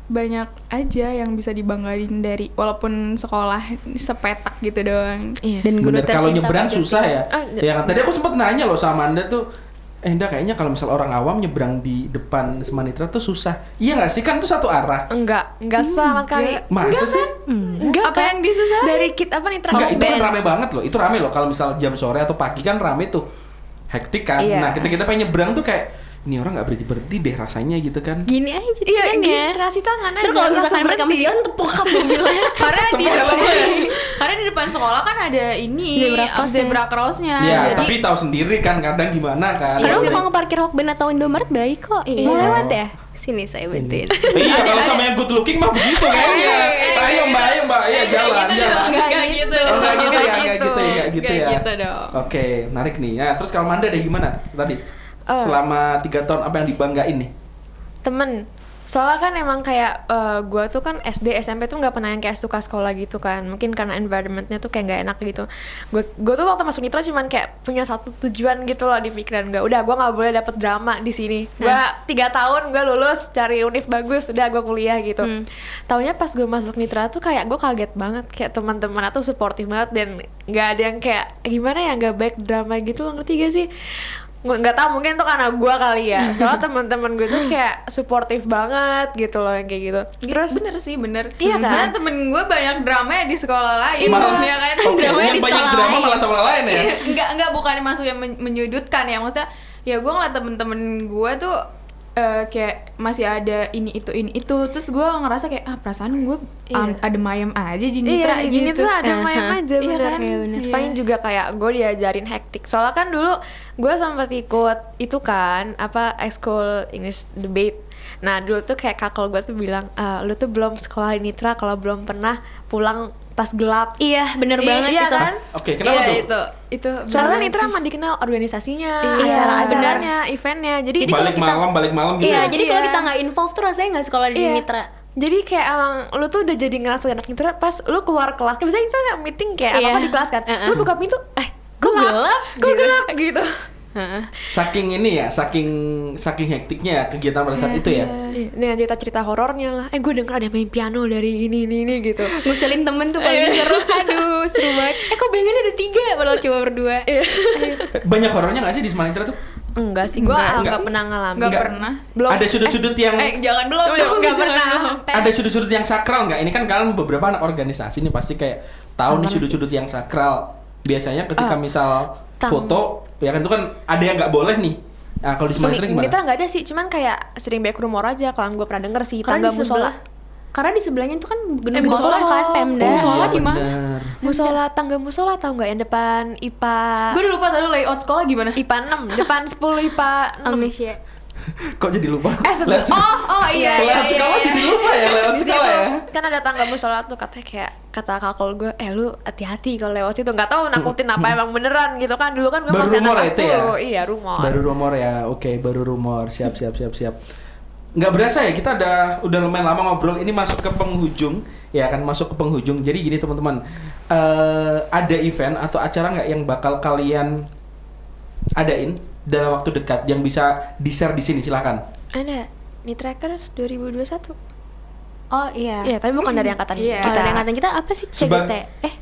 banyak aja yang bisa dibanggain dari walaupun sekolah sepetak gitu doang Iya. dan guru Bener, kalau nyebrang Pak Jaki. susah ya. Ah, ya kan tadi aku sempet nanya loh sama anda tuh, eh enggak kayaknya kalau misal orang awam nyebrang di depan Semanitra tuh susah. Iya nggak sih kan itu satu arah. Enggak, enggak susah sama sekali. Masa sih? Enggak Apa kan? yang disusahin? Dari kit apa nih Enggak, itu kan rame banget loh. Itu rame loh kalau misal jam sore atau pagi kan rame tuh. Hektik kan. Iya. Nah, kita kita pengen nyebrang tuh kayak ini orang nggak berhenti berhenti deh rasanya gitu kan. gini aja jadi Iya, gini, ya kasih tangan aja. Terus kalau misalkan mereka jalan <laughs> tepuk kan mobilnya karena di depan helmnya. <laughs> karena di depan sekolah kan ada ini Zebra cross-nya. zebra crossnya ya, jadi tapi tahu sendiri kan kadang gimana kan. Iya, mau ngeparkir Hokben atau Indomaret baik kok. Iya. Mau lewat ya? Sini saya bantuin. iya, <laughs> kalau sama yang good looking mah begitu kayaknya. Ayo Mbak, ayo Mbak, iya jalan, gitu jalan. dong, nggak gitu Oh, dong, nggak gitu ya, nggak nggak gitu ya, nggak gitu ya. gitu dong Oke, menarik nih. Nah, terus kalau Manda deh gimana tadi? Eh. Selama tiga tahun apa yang dibanggain nih? temen soalnya kan emang kayak eh, gua tuh kan SD SMP tuh nggak pernah yang kayak suka sekolah gitu kan. Mungkin karena environmentnya tuh kayak nggak enak gitu. Gue gue tuh waktu masuk Nitra cuman kayak punya satu tujuan gitu loh di pikiran gue udah gue nggak boleh dapet drama di sini. Gue tiga tahun gue lulus cari univ bagus udah gue kuliah gitu. Hmm. taunya pas gue masuk Nitra tuh kayak gue kaget banget. Kayak teman-teman tuh supportive banget dan nggak ada yang kayak gimana ya nggak baik drama gitu lo ngerti gak sih nggak nggak tahu mungkin itu karena gue kali ya. <laughs> Soalnya teman-teman gue tuh kayak suportif banget gitu loh yang kayak gitu. Terus bener sih bener. Iya kan? Karena temen gue banyak drama ya di sekolah lain. Malah- ya kan? Oh, yang di banyak sekolah drama lain. malah sama lain ya? enggak enggak bukan masuk yang men- menyudutkan ya. Maksudnya ya gue ngeliat temen-temen gue tuh eh, kayak masih ada ini itu ini itu terus gue ngerasa kayak ah perasaan gue Iya. ada mayem aja di Nitra iya, gini gitu tuh ada Aha. main aja Iya bener. kan? Iya, bener. Iya. Paling juga kayak gue diajarin hektik. Soalnya kan dulu gue sempat ikut itu kan apa ekskul English debate. Nah dulu tuh kayak kakak gue tuh bilang, "Eh, lu tuh belum sekolah di Nitra kalau belum pernah pulang pas gelap. Iya, bener Iya, banget iya itu. kan? Oke, kenapa Iya, tuh? itu itu Soalnya Nitra mah dikenal organisasinya, Iya, acara-acaranya, eventnya. Jadi, Jadi kalau balik kita- malam, balik malam gitu. Iya, ya? jadi kalau Iya. kita nggak involve tuh rasanya nggak sekolah di Iya. Mitra. Jadi kayak emang lu tuh udah jadi ngerasa anak Nitra pas lu keluar kelas. Kayak Biasanya kita meeting kayak Iya. apa di kelas kan. Uh-uh. Lu buka pintu, eh gelap, gelap? kok Gitu. gelap gitu. Saking ini ya, saking saking hektiknya ya kegiatan pada saat itu ya. Iya, Dengan cerita-cerita horornya lah. Eh gue denger ada main piano dari ini ini ini gitu. Ngusilin temen tuh paling seru. <laughs> Aduh, seru banget. Eh kok bayangannya ada tiga padahal cuma berdua. Banyak horornya nggak sih di Semanitra tuh? Enggak sih, gue Enggak nggak pernah ngalamin. Nggak Enggak. pernah. Belum. Ada sudut-sudut yang Eh jangan belum Belum, dong, nggak jangan pernah. belum. ada sudut-sudut yang sakral nggak? Ini kan kalian beberapa anak organisasi nih pasti kayak tahu nih sudut-sudut yang sakral. Biasanya ketika Ah, misal tang- foto, ya kan itu kan ada yang nggak boleh nih. Nah kalau di Ini gimana? Mitra nggak ada sih, cuman kayak sering back rumor aja kalau gue pernah denger sih tangga musola. karena di sebelahnya tuh kan gedung Eh, musola kan Pemda. Oh, Musola iya, di mana? bener. Musola tangga musola tau nggak yang depan IPA Gue udah lupa tadi layout sekolah gimana. IPA 6 depan 10 IPA 6 Amnesia. <laughs> Kok jadi lupa? Eh sebelum oh oh iya iya lewat iya, sekolah iya. jadi lupa ya lewat Di sekolah situ ya. kan ada tangga musola tuh katanya kayak kata kakak gue eh lu hati-hati kalau lewat situ nggak tahu nakutin apa emang beneran gitu kan dulu kan gue Baru masih rumor anak ya itu ya? 10 iya rumor Baru rumor ya, oke baru rumor. Siap siap siap siap. Nggak berasa ya kita udah udah lumayan lama ngobrol. Ini masuk ke penghujung, ya kan masuk ke penghujung. Jadi gini teman-teman, eh ada event atau acara nggak yang bakal kalian adain dalam waktu dekat yang bisa di share di sini silahkan. ada nih trackers 2021 Oh iya. iya tapi bukan dari angkatan. Kalau kita dari angkatan kita apa sih? Seba- CGT. Eh.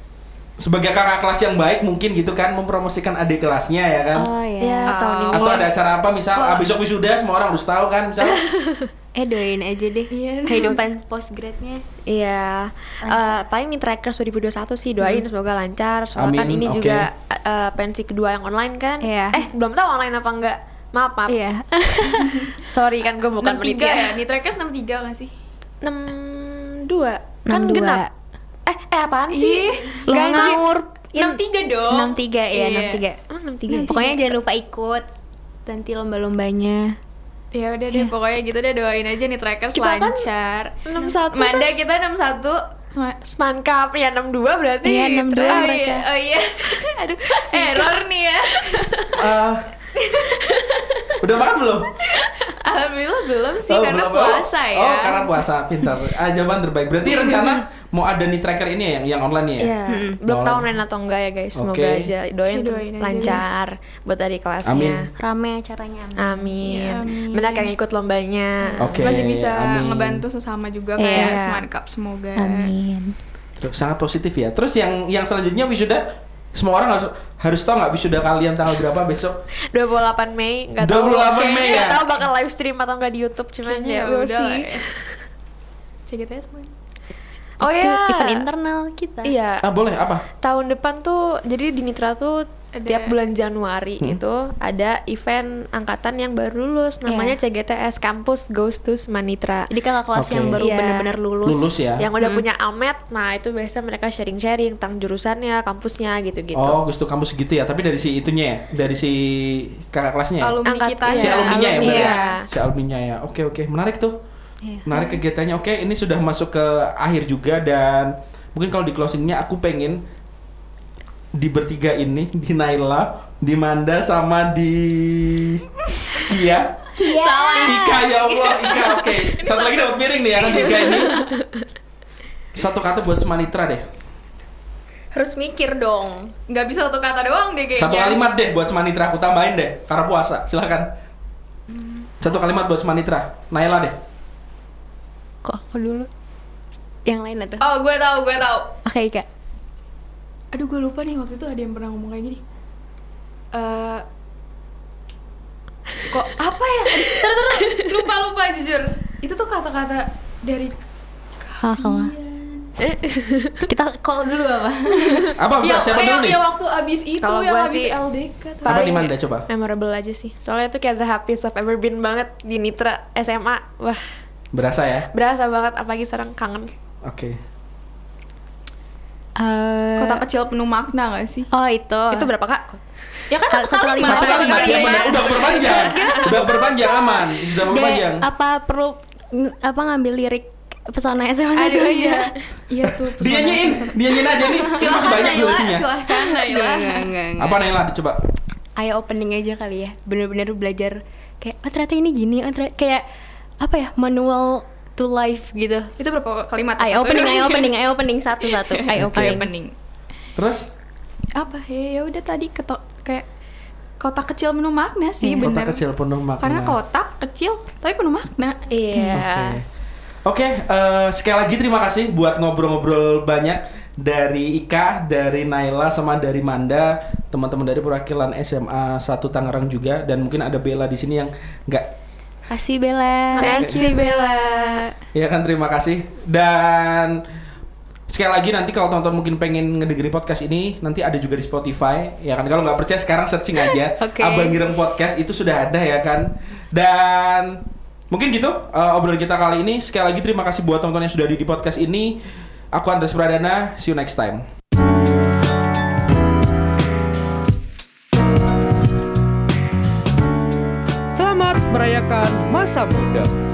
Sebagai kakak kelas yang baik mungkin gitu kan mempromosikan adik kelasnya ya kan. Oh ya iya. tahun ini Atau ada acara apa misal ah, besok wisuda semua orang harus tahu kan misal <laughs> Eh doain aja deh. Iya. Kehidupan <laughs> postgrad-nya. Iya, Eh, paling nih trackers 2021 sih doain semoga lancar. Soalnya kan ini oke. juga eh, pensi kedua yang online kan. Iya. Eh belum tahu online apa enggak. Maaf maaf. Iya. <laughs> Sorry kan gue bukan 63 penitia. ya. Nih trackers 63 nggak sih? 62 kan 62. genap. Eh eh apaan sih? Ih, Lo ngawur. 63 dong. 63 ya, Iya. 63. Oh, 63. Pokoknya jangan lupa ikut nanti lomba-lombanya. Ya udah deh, pokoknya gitu deh doain aja nih trackers Kita kan lancar. 61 Manda kan kita 61 Sema- Smankap ya 62 berarti. Iya, 62 Oh mereka. iya, oh iya. <laughs> Aduh, error nih ya. Ah. <laughs> udah makan belum? Alhamdulillah belum sih Oh, karena belum. puasa oh, ya. Oh, karena puasa, pintar. Ah, jawaban terbaik. Berarti <laughs> rencana mau ada nih tracker ini ya, yang yang online ya? Iya, belum Oh. tahu online atau enggak ya guys. Semoga Oke. aja doain, Ya, doain aja lancar buat adik kelasnya. Amin. Rame acaranya. Amin. Ya, amin. Yang ikut lombanya. Oke, Masih bisa amin. ngebantu sesama juga Iya. kayak Seman Cup semoga. Amin. Terus sangat positif ya. Terus yang yang selanjutnya wisuda semua orang harus harus tahu nggak wisuda kalian tanggal berapa besok? 28 Mei nggak tahu 28 Mei nggak ya? tahu bakal live stream atau enggak di YouTube cuman Kayaknya ya ya udah lah see. ya. CGTS semuanya. Oh Itu ya. event internal kita. Iya. Ah, boleh apa? Tahun depan tuh jadi di Nitra tuh Ada- tiap bulan Januari Hmm. itu ada event angkatan yang baru lulus namanya Iya. CGTS Campus Goes to Manitra. Jadi kakak kelas Oke. yang baru Iya. benar-benar lulus. Lulus ya. Yang udah punya amet, nah itu biasa mereka sharing-sharing tentang jurusannya, kampusnya gitu-gitu. Oh, Gusto kampus gitu ya. Tapi dari si itunya ya, dari si kakak kelasnya ya? Alumni Angkat- kita si iya, alumninya ya, alumni, berarti? iya. Si alumninya ya. Oke, oke. Menarik tuh. Iya. Menarik kegiatannya. Oke, ini sudah masuk ke akhir juga dan mungkin kalau di closingnya aku pengen di bertiga ini, di Naila, di Manda sama di Kia. Ika ya Allah, Ika oke. Satu lagi dapat piring nih ya kan Ika ini. Satu kata buat Semanitra deh. Harus mikir dong. Nggak bisa satu kata doang deh kayaknya. Satu kalimat deh buat Semanitra aku tambahin deh karena puasa. Silakan. Satu kalimat buat Semanitra. Naila deh. Kok aku dulu? Yang lain atau? Oh, gue tahu, gue tahu. Oke, Ika. Aduh, gue lupa nih waktu itu ada yang pernah ngomong kayak gini. Eh kok apa ya? Terus terus lupa lupa jujur. Itu tuh kata-kata dari Kakak kelas. Kita call dulu apa? Apa yang, siapa dulu nih? yang waktu abis itu Kalau yang abis sih, LDK tuh. Apa nih Manda coba? memorable aja sih. Soalnya itu kayak the happiest I've ever been banget di Nitra SMA. Wah, Berasa ya? berasa banget apalagi sekarang kangen. Oke. Eh, Kota kecil penuh makna gak sih? Oh, itu. Itu berapa kak? Ya kan satu kalimat. Satu Satu kalimat ya, kalimat. udah, udah berpanjang. Udah berpanjang aman. Sudah berpanjang. apa perlu apa ngambil lirik pesona SMA satu aja? iya. Iya tuh. pesona Dia nyanyiin, pesona. dia nyanyiin aja nih. Ini masih Silahkan banyak Naila, silahkan Naila. Apa Naila coba? Ayo opening aja kali ya. Bener-bener belajar kayak oh ternyata ini gini, oh, ternyata- kayak apa ya manual to life gitu. Itu berapa kalimat? Ayo Satu, opening, tiga. opening, ayo opening <laughs> satu-satu. Ayo Ayo opening. opening. Terus? Apa ya? Ya udah tadi ketok kayak kotak kecil penuh makna sih Hmm, bener kotak kecil penuh makna. karena kotak kecil tapi penuh makna Iya. Oke. Oke, eh, sekali lagi terima kasih buat ngobrol-ngobrol banyak dari Ika, dari Naila, sama dari Manda, teman-teman dari perwakilan SMA 1 Tangerang juga, dan mungkin ada Bella di sini yang nggak, Kasih Bella. thank you Bella ya kan terima kasih. Dan sekali lagi nanti kalau teman-teman mungkin pengen ngedengerin podcast ini, nanti ada juga di Spotify, ya kan. Kalau nggak percaya sekarang searching aja, <laughs> Oke. Abang Gireng Podcast itu sudah ada ya kan. Dan mungkin gitu eh, obrolan kita kali ini. Sekali lagi terima kasih buat teman-teman yang sudah ada di podcast ini. Aku Andres Pradana, see you next time. Merayakan masa muda.